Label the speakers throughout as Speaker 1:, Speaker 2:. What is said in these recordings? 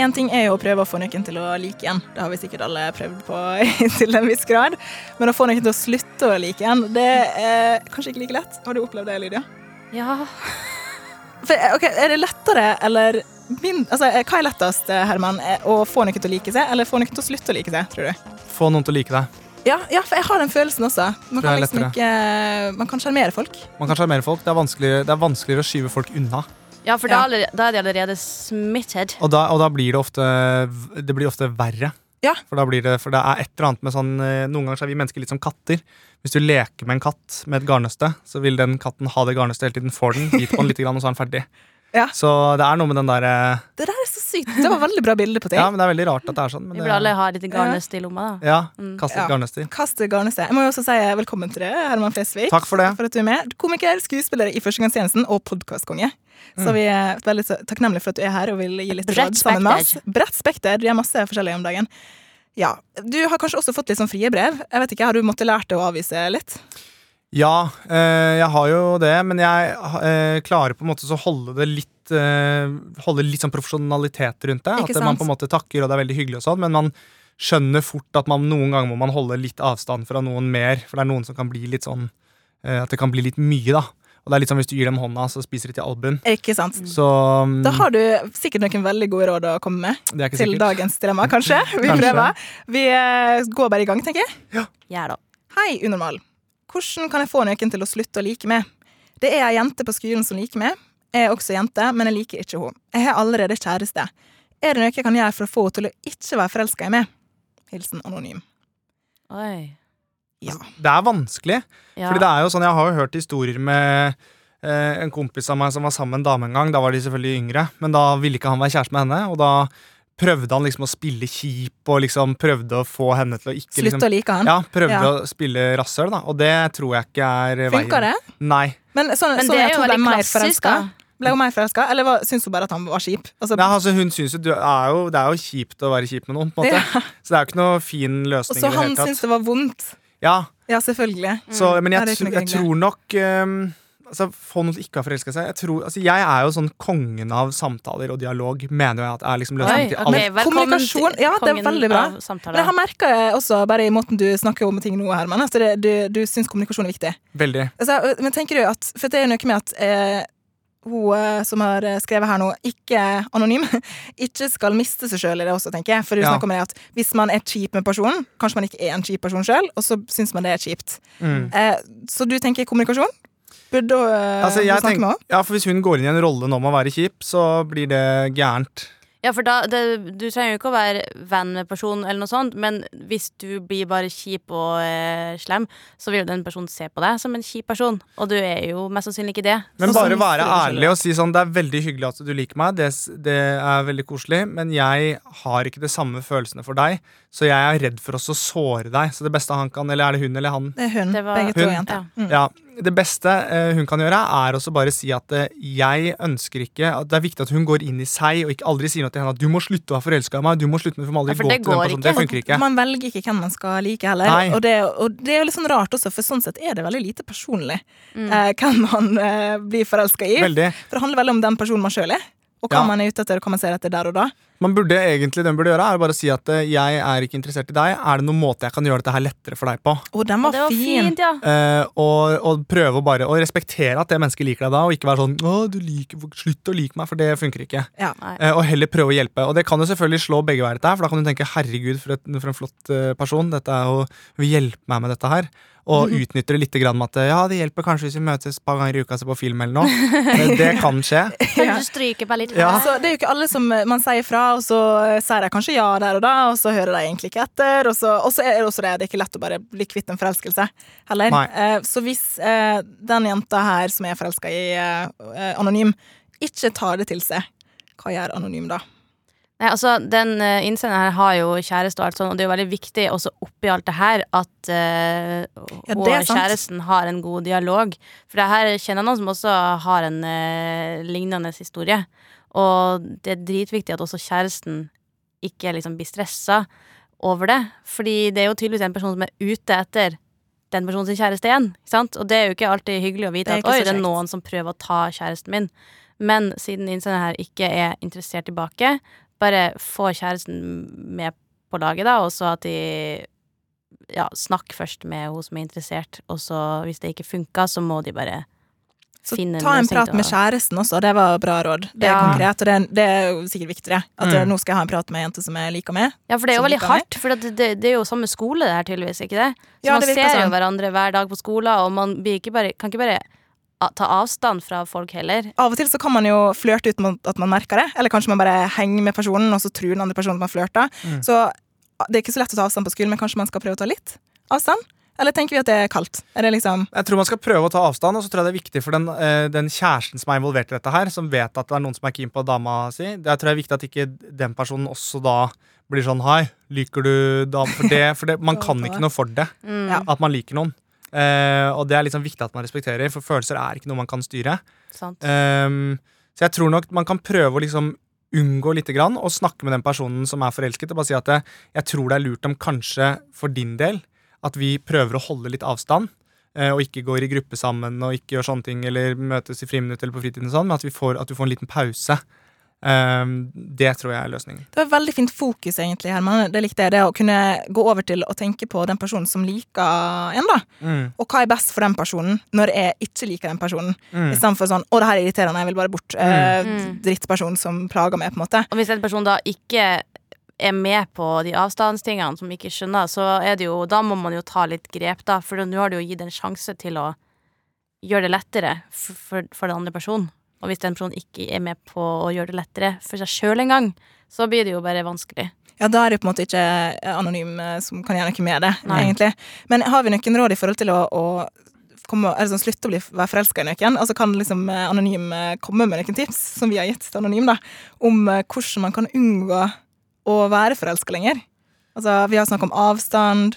Speaker 1: En ting er jo å prøve å få noen til å like en. Det har vi sikkert alle prøvd på til en viss grad. Men å få noen til å slutte å like en, det er kanskje ikke like lett. Har du opplevd det, Lydia?
Speaker 2: Ja.
Speaker 1: For, ok, Er det lettere eller min, altså, Hva er lettest, Herman? Å få noen til å like seg, eller få noen til å slutte å like seg, tror du?
Speaker 3: Få noen til å like deg.
Speaker 1: Ja, ja, for jeg har den følelsen også. Man kan liksom ikke Man kan sjarmere folk.
Speaker 3: Man kan sjarmere folk. Det er, vanskeligere, det er vanskeligere å skyve folk unna.
Speaker 2: Ja, for
Speaker 1: Ja.
Speaker 2: Da, er allerede, da er de allerede smittet.
Speaker 3: Og da, og da blir det ofte Det blir ofte verre.
Speaker 1: Ja.
Speaker 3: For, da blir det, for det er et eller annet med sånn eh, Noen ganger så er vi mennesker litt som katter. Hvis du leker med en katt med et garnnøste, så vil den katten ha det garnnøstet hele tiden. Får den, biter på den litt, og så er den ferdig.
Speaker 1: Ja.
Speaker 3: Så det er noe med den der eh,
Speaker 1: Det der er så sykt. Det var veldig bra bilde på ting.
Speaker 3: Ja, men det er veldig rart at det er sånn. Men
Speaker 2: Vi
Speaker 3: det,
Speaker 2: burde alle ha litt garnnøst i lomma, da.
Speaker 3: ja,
Speaker 2: Mm.
Speaker 3: Kast et
Speaker 1: Ja.
Speaker 3: garnnøste i.
Speaker 1: Kast garnnøstet. Jeg må jo også si velkommen til deg, Herman Flesvig.
Speaker 3: Takk for det.
Speaker 1: for at du er med. Komiker, skuespiller i Førstegangstjenesten og podkastkonge.
Speaker 3: Mm.
Speaker 1: Så vi er veldig takknemlige for at du er her og vil gi litt råd sammen med oss. Bredt spekter. Det er masse forskjellig om dagen. Ja. Du har kanskje også fått litt sånn frie brev. Jeg vet ikke, Har du måttet lært deg å avvise litt?
Speaker 3: Ja, eh, jeg har jo det, men jeg eh, klarer på en måte å holde det litt eh, Holde litt sånn profesjonalitet rundt det.
Speaker 1: Ikke
Speaker 3: At man på en måte takker, og det er veldig hyggelig og sånn, men man skjønner fort at man noen ganger må man holde litt avstand fra noen mer, for det er noen som kan bli litt sånn At det kan bli litt mye, da. Og det er litt sånn hvis du gir dem hånda, så spiser de til albuen.
Speaker 1: Ikke sant?
Speaker 3: Så mm,
Speaker 1: Da har du sikkert noen veldig gode råd å komme med til
Speaker 3: sikkert.
Speaker 1: dagens dilemma, kanskje. Vi
Speaker 3: Kanskje.
Speaker 1: prøver. Vi går bare i gang, tenker jeg.
Speaker 2: Ja da.
Speaker 1: Hei, unormal. Hvordan kan jeg få noen til å slutte å like meg? Det er ei jente på skolen som liker meg. Jeg er også jente, men jeg liker ikke henne. Jeg har allerede kjæreste. Er det noe jeg kan gjøre for å få henne til å ikke være forelska i meg? Hilsen anonym.
Speaker 2: Oi.
Speaker 1: Ja.
Speaker 3: Det er vanskelig.
Speaker 2: Ja.
Speaker 3: Fordi det er jo sånn, Jeg har jo hørt historier med eh, en kompis av meg som var sammen med en dame en gang. Da var de selvfølgelig yngre, men da ville ikke han være kjæreste med henne. Og da prøvde han liksom å spille kjip og liksom prøvde å få henne til å ikke liksom,
Speaker 1: å like han.
Speaker 3: Ja, prøvde
Speaker 1: Ja.
Speaker 3: å spille rasshøl, da. Og det tror jeg ikke er veien.
Speaker 1: Funka det?
Speaker 3: Nei.
Speaker 1: Men så,
Speaker 2: Men
Speaker 1: så,
Speaker 2: det er jo veldig klassisk, da.
Speaker 1: Ble hun mer forelska, eller var- syntes hun bare at han var kjip? Altså,
Speaker 3: Nei, altså hun synes jo, du er jo, Det er jo kjipt å være kjip med noen, på en måte.
Speaker 1: Ja.
Speaker 3: Så det er jo ikke noe fin
Speaker 1: og så han syntes det var vondt.
Speaker 3: Ja,
Speaker 1: Ja, selvfølgelig.
Speaker 3: Så, men jeg, jeg,
Speaker 1: jeg
Speaker 3: tror nok ehm, altså, Få noen som ikke har ha forelska seg. Jeg, tror, altså, jeg er jo sånn kongen av samtaler og dialog, mener jeg at er liksom løsningen til
Speaker 2: ok,
Speaker 3: alle.
Speaker 2: velkommen
Speaker 1: kommunikasjon, ja, det er veldig bra.
Speaker 2: Det
Speaker 1: jeg har merka også, bare i måten du snakker om ting nå, Herman, at det, du, du syns kommunikasjon er viktig.
Speaker 3: Veldig.
Speaker 1: Altså, men tenker du at For det er jo noe med at eh, hun eh, som har skrevet her nå, ikke anonym, ikke skal miste seg sjøl i det også, tenker jeg. For du
Speaker 3: Ja.
Speaker 1: snakker om det at hvis man er kjip med personen, kanskje man ikke er en kjip person sjøl, og så syns man det er kjipt.
Speaker 3: Mm.
Speaker 1: Eh, så du tenker kommunikasjon? Burde eh,
Speaker 3: Altså,
Speaker 1: snakke
Speaker 3: tenk,
Speaker 1: med henne?
Speaker 3: ja, for Hvis hun går inn i en rolle nå med å være kjip, så blir det gærent.
Speaker 2: Ja, for da, det, Du trenger jo ikke å være venn med personen, eller noe sånt men hvis du blir bare kjip og eh, slem, så vil jo den personen se på deg som en kjip person. Og du er jo mest sannsynlig ikke det.
Speaker 3: Men bare
Speaker 1: sånn,
Speaker 3: være ærlig og si sånn Det er veldig hyggelig at du liker meg, det, det er veldig koselig, men jeg har ikke de samme følelsene for deg, så jeg er redd for også å såre deg. Så det beste han kan, eller er det hun eller han?
Speaker 1: Det er hun.
Speaker 2: Det var-
Speaker 1: Begge to er
Speaker 3: Hun.
Speaker 1: jenter.
Speaker 2: Ja.
Speaker 1: Mm.
Speaker 3: Ja, Det beste eh, hun kan gjøre, er også bare si at eh, jeg ønsker ikke at Det er viktig at hun går inn i seg og ikke aldri sier noe til henne at du må slutte å være forelska i meg. Du må slutte med for aldri
Speaker 2: Ja, for
Speaker 3: gå
Speaker 2: det
Speaker 3: til den
Speaker 2: går
Speaker 3: personen.
Speaker 2: ikke.
Speaker 3: Det funker ikke.
Speaker 1: Man velger ikke hvem man skal like heller.
Speaker 3: Nei.
Speaker 1: Og det, og det er jo litt sånn rart også, for sånn sett er det veldig lite personlig
Speaker 2: Mm.
Speaker 1: eh, hvem man eh, blir forelska i.
Speaker 3: Veldig.
Speaker 1: For det handler veldig om den personen man sjøl er, og hva
Speaker 3: Ja.
Speaker 1: man er ute etter, og hva man ser etter der og da.
Speaker 3: Man burde egentlig, det man burde gjøre, er bare å si at eh, jeg er ikke interessert i deg. Er det noen måte jeg kan gjøre dette her lettere for deg på?
Speaker 1: Å, den var,
Speaker 2: det var
Speaker 1: fin!
Speaker 2: fint, ja.
Speaker 3: Eh, og, og prøve å bare å respektere at det mennesket liker deg da, og ikke være sånn å, du liker, slutt å like meg, for det funker ikke.
Speaker 1: Ja.
Speaker 3: Eh, og heller prøve å hjelpe. Og det kan jo selvfølgelig slå begge veier, dette her, for da kan du tenke herregud, for, et, for en flott eh, person. Dette er jo, vil hjelpe meg med dette her. Og utnytter det litt grann med at ja, det hjelper kanskje hvis vi møtes et par ganger i uka og ser på film eller noe. Eh, det kan skje.
Speaker 2: Litt
Speaker 3: Ja.
Speaker 1: Så det er jo ikke alle som eh, man sier fra, og så eh, sier de kanskje ja der og da, og så hører de egentlig ikke etter. Og så, og så er det også det, det er ikke lett å bare bli kvitt en forelskelse heller.
Speaker 3: Nei.
Speaker 1: Eh, så hvis den jenta her som er forelska i Anonym, ikke tar det til seg, hva gjør Anonym da?
Speaker 2: Nei, altså, den uh, innsenderen her har jo kjæreste og alt sånt, og det er jo veldig viktig også oppi alt det her at uh,
Speaker 1: Ja,
Speaker 2: hun og kjæresten har en god dialog. For det her kjenner jeg noen som også har en uh, lignende historie. Og det er dritviktig at også kjæresten ikke liksom blir stressa over det. Fordi det er jo tydeligvis en person som er ute etter den personens kjæreste igjen. Ikke sant? Og det er jo ikke alltid hyggelig å vite at oi, det er noen som prøver å ta kjæresten min. Men siden innsenderen her ikke er interessert tilbake, bare få kjæresten med på laget, da, og så at de ja, snakker først med hun som er interessert, og så hvis det ikke funka, så må de bare
Speaker 1: Så
Speaker 2: finne
Speaker 1: ta en prat med kjæresten også, det var bra råd. Det er
Speaker 2: Ja.
Speaker 1: konkret, og det er, det er jo sikkert viktigere. At
Speaker 3: Mm.
Speaker 1: nå skal jeg ha en prat med ei jente som jeg liker meg.
Speaker 2: Ja, for det er jo veldig hardt, for det, det, det er jo samme skole det her, tydeligvis, ikke det? Så
Speaker 1: Ja,
Speaker 2: man ser jo
Speaker 1: sånn.
Speaker 2: hverandre hver dag på skolen, og man blir ikke bare, kan ikke bare ta avstand fra folk heller.
Speaker 1: Av og til så kan man jo flørte uten at man merker det, eller kanskje man bare henger med personen, og så tror den andre personen at man flørter.
Speaker 3: Mm.
Speaker 1: Så det er ikke så lett å ta avstand på skolen, men kanskje man skal prøve å ta litt avstand? Eller tenker vi at det er kaldt? Er det liksom
Speaker 3: Jeg tror man skal prøve å ta avstand, og så tror jeg det er viktig for den, eh, den kjæresten som er involvert i dette her, som vet at det er noen som er keen på dama si. Det tror jeg er viktig at ikke den personen også da blir sånn Hei, liker du dama For det, for det man kan ikke noe for det,
Speaker 2: Mm.
Speaker 3: At man liker noen. Eh, og det er liksom viktig at man respekterer, for følelser er ikke noe man kan styre.
Speaker 2: Sant.
Speaker 3: Ehm, så jeg tror nok man kan prøve å liksom unngå litt grann, og snakke med den personen som er forelsket, og bare si at det, jeg tror det er lurt om kanskje for din del at vi prøver å holde litt avstand. eh, Og ikke går i gruppe sammen og ikke gjør sånne ting eller møtes i friminutt eller på fritiden, og sånn, men at, vi får, at du får en liten pause. Ehm, det tror jeg er løsningen.
Speaker 1: Det var et veldig fint fokus, egentlig, Herman. Det likte jeg. Det å kunne gå over til å tenke på den personen som liker en, da.
Speaker 3: Mm,
Speaker 1: Og hva er best for den personen når jeg ikke liker den personen.
Speaker 3: mm.
Speaker 1: Istedenfor sånn 'Å, det her er irriterende, jeg vil bare bort'. Eh,
Speaker 2: Mm.
Speaker 1: Drittperson som plager meg, på en måte.
Speaker 2: Og hvis en person da ikke er med på de avstandstingene som ikke skjønner, så er det jo Da må man jo ta litt grep, da, for nå har du jo gitt en sjanse til å gjøre det lettere for, for, for den andre personen. Og hvis den personen ikke er med på å gjøre det lettere for seg sjøl engang, så blir det jo bare vanskelig.
Speaker 1: Ja, da er det på en måte ikke eh, anonym eh, som kan gjøre noe med det,
Speaker 2: Nei.
Speaker 1: egentlig. Men har vi noen råd i forhold til å, å komme, eller sånn, slutte å bli, være forelska i noen? Altså Kan liksom eh, Anonym komme med noen tips, som vi har gitt til Anonym, da, om hvordan man kan unngå å være forelska lenger? Altså, Vi har snakket om avstand.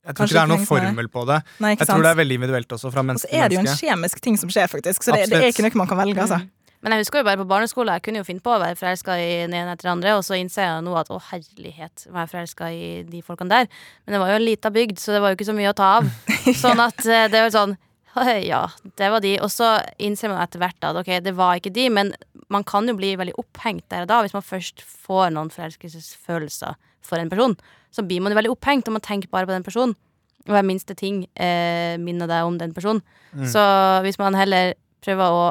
Speaker 3: Jeg tror
Speaker 1: Kanskje
Speaker 3: ikke det er noen formel på det.
Speaker 1: Nei,
Speaker 3: Jeg tror det er veldig individuelt også fra
Speaker 1: Og så
Speaker 3: menneske til
Speaker 1: er det jo en kjemisk ting som skjer, faktisk. Så det, det er ikke noe man kan velge, altså.
Speaker 2: Mm. Men jeg husker jo bare på barneskolen, jeg kunne jo finne på å være forelska i den ene etter den andre, og så innser jeg nå at å herlighet, var jeg forelska i de folkene der? Men det var jo en lita bygd, så det var jo ikke så mye å ta av. Sånn at det det var sånn ja, det var de. Og så innser man etter hvert at ok, det var ikke de, men man kan jo bli veldig opphengt der og da hvis man først får noen forelskelsesfølelser for en person. Så blir man jo veldig opphengt, og man tenker bare på den personen. Og hver minste ting eh, minner deg om den personen.
Speaker 3: Mm.
Speaker 2: Så hvis man heller prøver å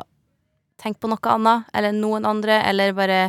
Speaker 2: tenke på noe annet, eller noen andre, eller bare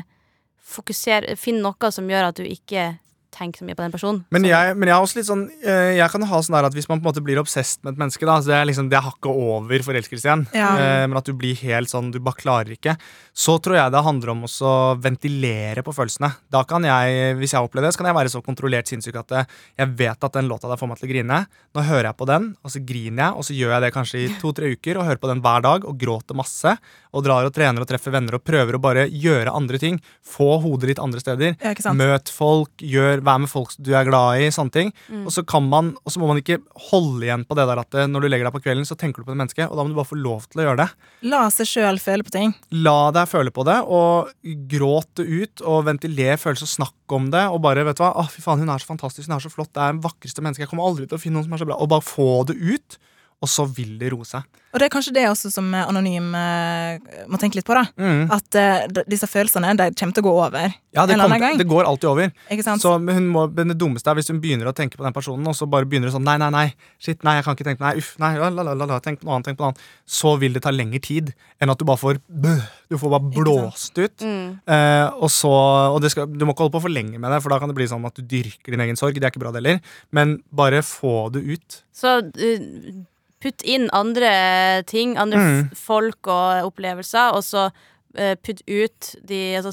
Speaker 2: fokusere Finn noe som gjør at du ikke tenker så mye på den personen.
Speaker 3: Men jeg, men jeg er også litt sånn eh, Jeg kan ha sånn der at hvis man på en måte blir obsesst med et menneske, da, så det er liksom det er hakket over forelskelse igjen,
Speaker 1: Ja.
Speaker 3: eh, men at du blir helt sånn, du bare klarer ikke, så tror jeg det handler om å ventilere på følelsene. Da kan jeg, hvis jeg opplever det, så kan jeg være så kontrollert sinnssyk at eh, jeg vet at den låta der får meg til å grine. Nå hører jeg på den, og så griner jeg, og så gjør jeg det kanskje i to-tre uker, og hører på den hver dag, og gråter masse, og drar og trener og treffer venner og prøver å bare gjøre andre ting. Få hodet ditt andre steder.
Speaker 1: Ja.
Speaker 3: Møt folk, gjør, vær med folk du er glad i. sånne ting
Speaker 2: Mm.
Speaker 3: Og så kan man, og så må man ikke holde igjen på det der at eh, når du legger deg på kvelden, så tenker du på det mennesket, og da må du bare få lov til å gjøre det.
Speaker 1: La seg sjøl føle på ting.
Speaker 3: La deg føle på det, og gråt det ut, og ventiler følelser, snakk om det, og bare, vet du hva, å fy faen, hun er så fantastisk, hun er så flott, det er den vakreste mennesket, jeg kommer aldri til å finne noen som er så bra, og bare få det ut, og så vil det roe seg.
Speaker 1: Og det er kanskje det også som Anonym eh, må tenke litt på, da.
Speaker 3: Mm.
Speaker 1: At uh, disse følelsene de kommer til å gå over.
Speaker 3: Ja, det,
Speaker 1: En
Speaker 3: kommer,
Speaker 1: annen gang.
Speaker 3: det går alltid over.
Speaker 1: Ikke sant?
Speaker 3: Så hun må, det dummeste er hvis hun begynner å tenke på den personen, og så bare begynner det sånn Nei, nei, nei. Shit, nei, jeg kan ikke tenke på Nei, uff, nei, la, la, la, la, la, tenk på noe annet, tenk på noe annet. Så vil det ta lengre tid enn at du bare får bøh, Du får bare blåst ut.
Speaker 2: Mm.
Speaker 3: Uh, og så Og det skal, du må ikke holde på for lenge med det, for da kan det bli sånn at du dyrker din egen sorg. Det er ikke bra, det heller. Men bare få det ut.
Speaker 2: Så uh, putt inn andre ting, andre
Speaker 3: Mm.
Speaker 2: folk og opplevelser, og så uh, putt ut de Altså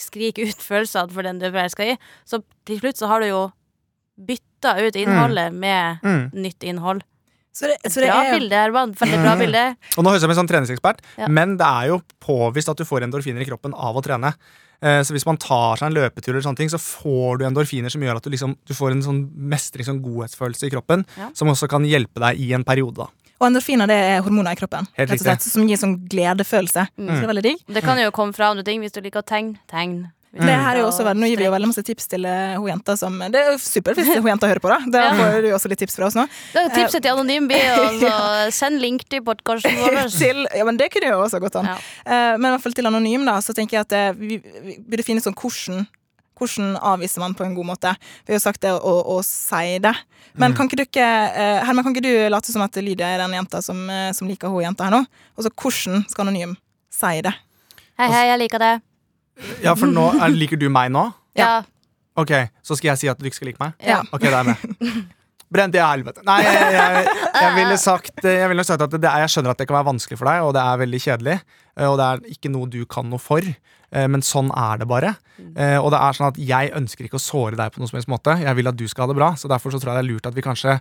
Speaker 2: skrik ut følelsene for den du er forelska i. Så til slutt så har du jo bytta ut innholdet med
Speaker 3: Mm.
Speaker 2: nytt innhold.
Speaker 1: Så det, så det
Speaker 2: Bra
Speaker 1: er
Speaker 2: bilde, Herman. Veldig bra bilde.
Speaker 3: Og nå høres jeg ut som en sånn treningsekspert,
Speaker 2: Ja.
Speaker 3: men det er jo påvist at du får endorfiner i kroppen av å trene. Eh, Så hvis man tar seg en løpetur, eller sånne ting, så får du endorfiner som gjør at du, liksom, du får en sånn mestring, sånn godhetsfølelse i kroppen,
Speaker 2: Ja.
Speaker 3: som også kan hjelpe deg i en periode. da.
Speaker 1: Og endorfiner det er hormoner i kroppen
Speaker 3: Helt
Speaker 1: rett og slett, som gir sånn gledefølelse. Så det er veldig digg.
Speaker 2: Det kan jo komme fra andre ting hvis du liker å tegne. Tegn.
Speaker 1: Det her er jo også, nå gir vi jo veldig masse tips til eh, hun jenta som Det er supert hvis hun jenta hører på, da. Da
Speaker 2: Ja.
Speaker 1: får du også litt tips fra oss nå.
Speaker 2: Det er tipset til Anonym By, altså. så send link til podkasten vår.
Speaker 1: til, ja, men det kunne jo også gått an.
Speaker 2: Ja.
Speaker 1: Eh, men i hvert fall til anonym, da, så tenker jeg at det, vi, vi burde finne sånn hvordan hvordan avviser man på en god måte? Vi har jo sagt det å, å si det. Men kan ikke dere, ikke Herman, kan ikke du late som at Lydia er den jenta som, eh, som liker hun jenta her nå? Og så hvordan skal anonym si det?
Speaker 2: Hei, hei, jeg liker det.
Speaker 3: Ja, for nå er, Liker du meg nå?
Speaker 2: Ja.
Speaker 3: Ok, Så skal jeg si at du ikke skal like meg?
Speaker 2: ja.
Speaker 3: Ok, da er jeg med. Brent i helvete. Nei, jeg, jeg, jeg ville sagt Jeg ville sagt at det er, jeg skjønner at det kan være vanskelig for deg, og det er veldig kjedelig. eh, Og det er ikke noe du kan noe for. eh, Men sånn er det bare. Eh, Og det er sånn at jeg ønsker ikke å såre deg på noen som helst måte. Jeg vil at du skal ha det bra. Så derfor så tror jeg det er lurt at vi kanskje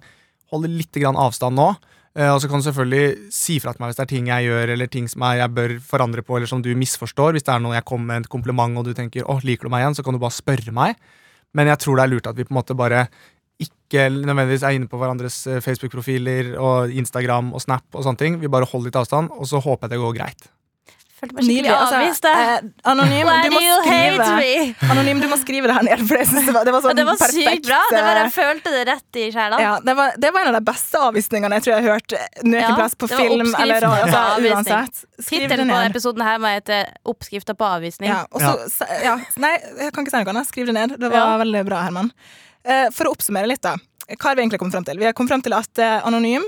Speaker 3: holder litt grann avstand nå. Eh, Og så kan du selvfølgelig si fra til meg hvis det er ting jeg gjør, eller ting som jeg bør forandre på, eller som du misforstår. Hvis det er noe jeg kommer med en kompliment, og du tenker åh, liker du meg igjen?' så kan du bare spørre meg. Men jeg tror det er lurt at vi på en måte bare ikke nødvendigvis er inne på hverandres eh, Facebook-profiler og Instagram og Snap og sånne ting. Vi bare holder litt avstand, og så håper jeg det går greit.
Speaker 2: Følte meg skikkelig
Speaker 1: Nydelig.
Speaker 2: avvist.
Speaker 1: eh, anonym,
Speaker 2: Why
Speaker 1: du
Speaker 2: do
Speaker 1: må
Speaker 2: you hate
Speaker 1: skrive
Speaker 2: me?
Speaker 1: Anonym, du må skrive det her ned, for jeg synes det var, det var sånn
Speaker 2: Det var
Speaker 1: perfekt.
Speaker 2: sykt bra. Det var,
Speaker 1: eh,
Speaker 2: jeg følte det rett i sjela.
Speaker 1: ja, det, var, det var en av de beste avvisningene jeg tror jeg har hørt Nå er
Speaker 2: ikke plass
Speaker 1: på
Speaker 2: film
Speaker 1: eller altså, uansett. Skriv det
Speaker 2: Tittelen på
Speaker 1: denne
Speaker 2: episoden her må hete 'Oppskrifta på avvisning'.
Speaker 1: Ja, også, ja, nei, jeg kan ikke si noe annet. Skriv det ned. Det var
Speaker 2: Ja.
Speaker 1: veldig bra, Herman. Eh, for å oppsummere litt, da. Hva har vi egentlig kommet frem til? Vi har kommet frem til at eh, Anonym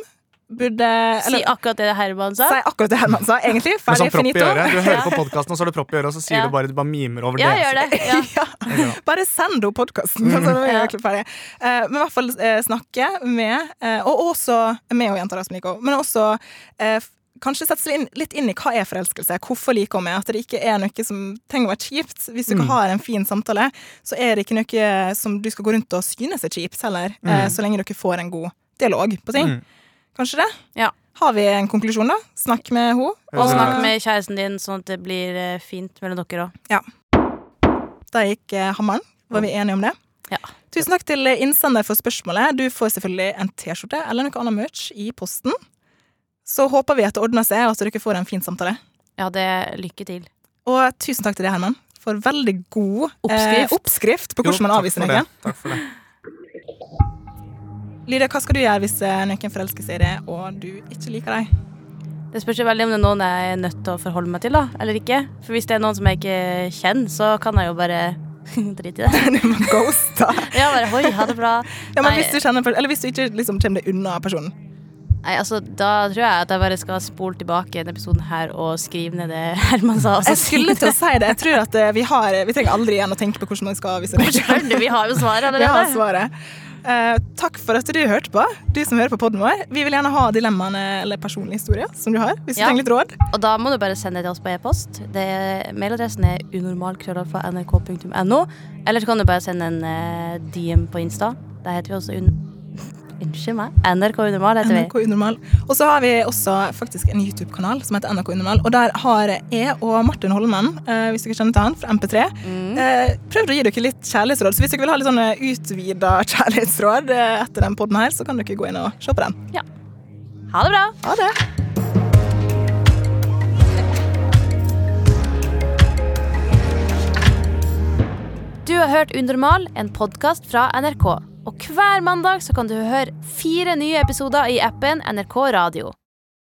Speaker 1: burde
Speaker 2: Si akkurat det Herman sa.
Speaker 1: si akkurat det Herman sa, egentlig. Ferdig,
Speaker 3: sånn propp i
Speaker 1: finito.
Speaker 3: øret. Du hører på podkasten, og så har du propp i øret, og så sier
Speaker 2: Ja.
Speaker 3: du bare du bare mimer over
Speaker 2: Ja,
Speaker 3: det.
Speaker 2: gjør det. Ja.
Speaker 1: ja. Bare send henne podkasten, så er vi egentlig ferdig. Uh, men i hvert fall uh, snakke med, uh, og også med og jenta som liker henne, men også uh, Kanskje sette seg inn, litt inn i hva er forelskelse, hvorfor liker hun meg, at det ikke er noe som trenger å være kjipt. Hvis du ikke har en fin samtale, så er det ikke noe som du skal gå rundt og synes er kjipt heller, eh, så lenge dere får en god dialog på ting.
Speaker 3: Mm.
Speaker 1: Kanskje det?
Speaker 2: Ja.
Speaker 1: Har vi en konklusjon, da? Snakk med henne.
Speaker 2: Og snakk med kjæresten din, sånn at det blir eh, fint mellom dere òg.
Speaker 1: Da gikk eh, hammeren. Var vi enige om det?
Speaker 2: Ja.
Speaker 1: Tusen takk til innsender for spørsmålet. Du får selvfølgelig en T-skjorte eller noe annet merch i posten. Så håper vi at det ordner seg, og at dere får en fin samtale.
Speaker 2: Ja, det lykke til.
Speaker 1: Og tusen takk til deg, Herman, for veldig god
Speaker 2: Oppskrift.
Speaker 1: Eh, oppskrift på
Speaker 3: Jo,
Speaker 1: hvordan man avviser noen.
Speaker 3: Takk for det.
Speaker 1: Lydia, hva skal du gjøre hvis eh, noen forelsker seg i deg, og du ikke liker dem?
Speaker 2: Det spørs jo veldig om det er noen jeg er nødt til å forholde meg til, da, eller ikke. For hvis det er noen som jeg ikke kjenner, så kan jeg jo bare drite i det.
Speaker 1: du må ghoste.
Speaker 2: Ja, bare hoi, ha det bra.
Speaker 1: Ja, men hvis du kjenner, eller hvis du ikke liksom, kommer deg unna personen.
Speaker 2: Nei, altså, Da tror jeg at jeg bare skal spole tilbake denne episoden her og skrive ned det Herman sa.
Speaker 1: Jeg skulle til å si det. Jeg tror at eh, vi, har, vi trenger aldri igjen å tenke på hvordan man skal.
Speaker 2: Vi har jo svaret
Speaker 1: Vi har svaret. Eh, takk for at du hørte på, du som hører på podden vår. Vi vil gjerne ha dilemmaene eller personlige historier som du har, hvis du
Speaker 2: Ja.
Speaker 1: trenger litt råd.
Speaker 2: Og da må du bare sende det til oss på e-post. Det Mailadressen er unormalkrøllalfa.nrk.no. Eller så kan du bare sende en eh, DM på Insta. Der heter vi også un Unnskyld meg. NRK Unormal heter vi.
Speaker 1: NRK Unormal. Og så har vi også faktisk en YouTube-kanal som heter NRK Unormal. Og der har jeg og Martin Holmen, eh, hvis dere kjenner til han, fra MP3,
Speaker 2: Mm.
Speaker 1: Eh, prøvd å gi dere litt kjærlighetsråd. Så hvis dere vil ha litt sånn utvida kjærlighetsråd eh, etter den podden her, så kan dere gå inn og se på den.
Speaker 2: Ha det bra!
Speaker 1: Ha det!
Speaker 2: Du har hørt Unormal, en podkast fra NRK. Og hver mandag så kan du høre fire nye episoder i appen NRK Radio.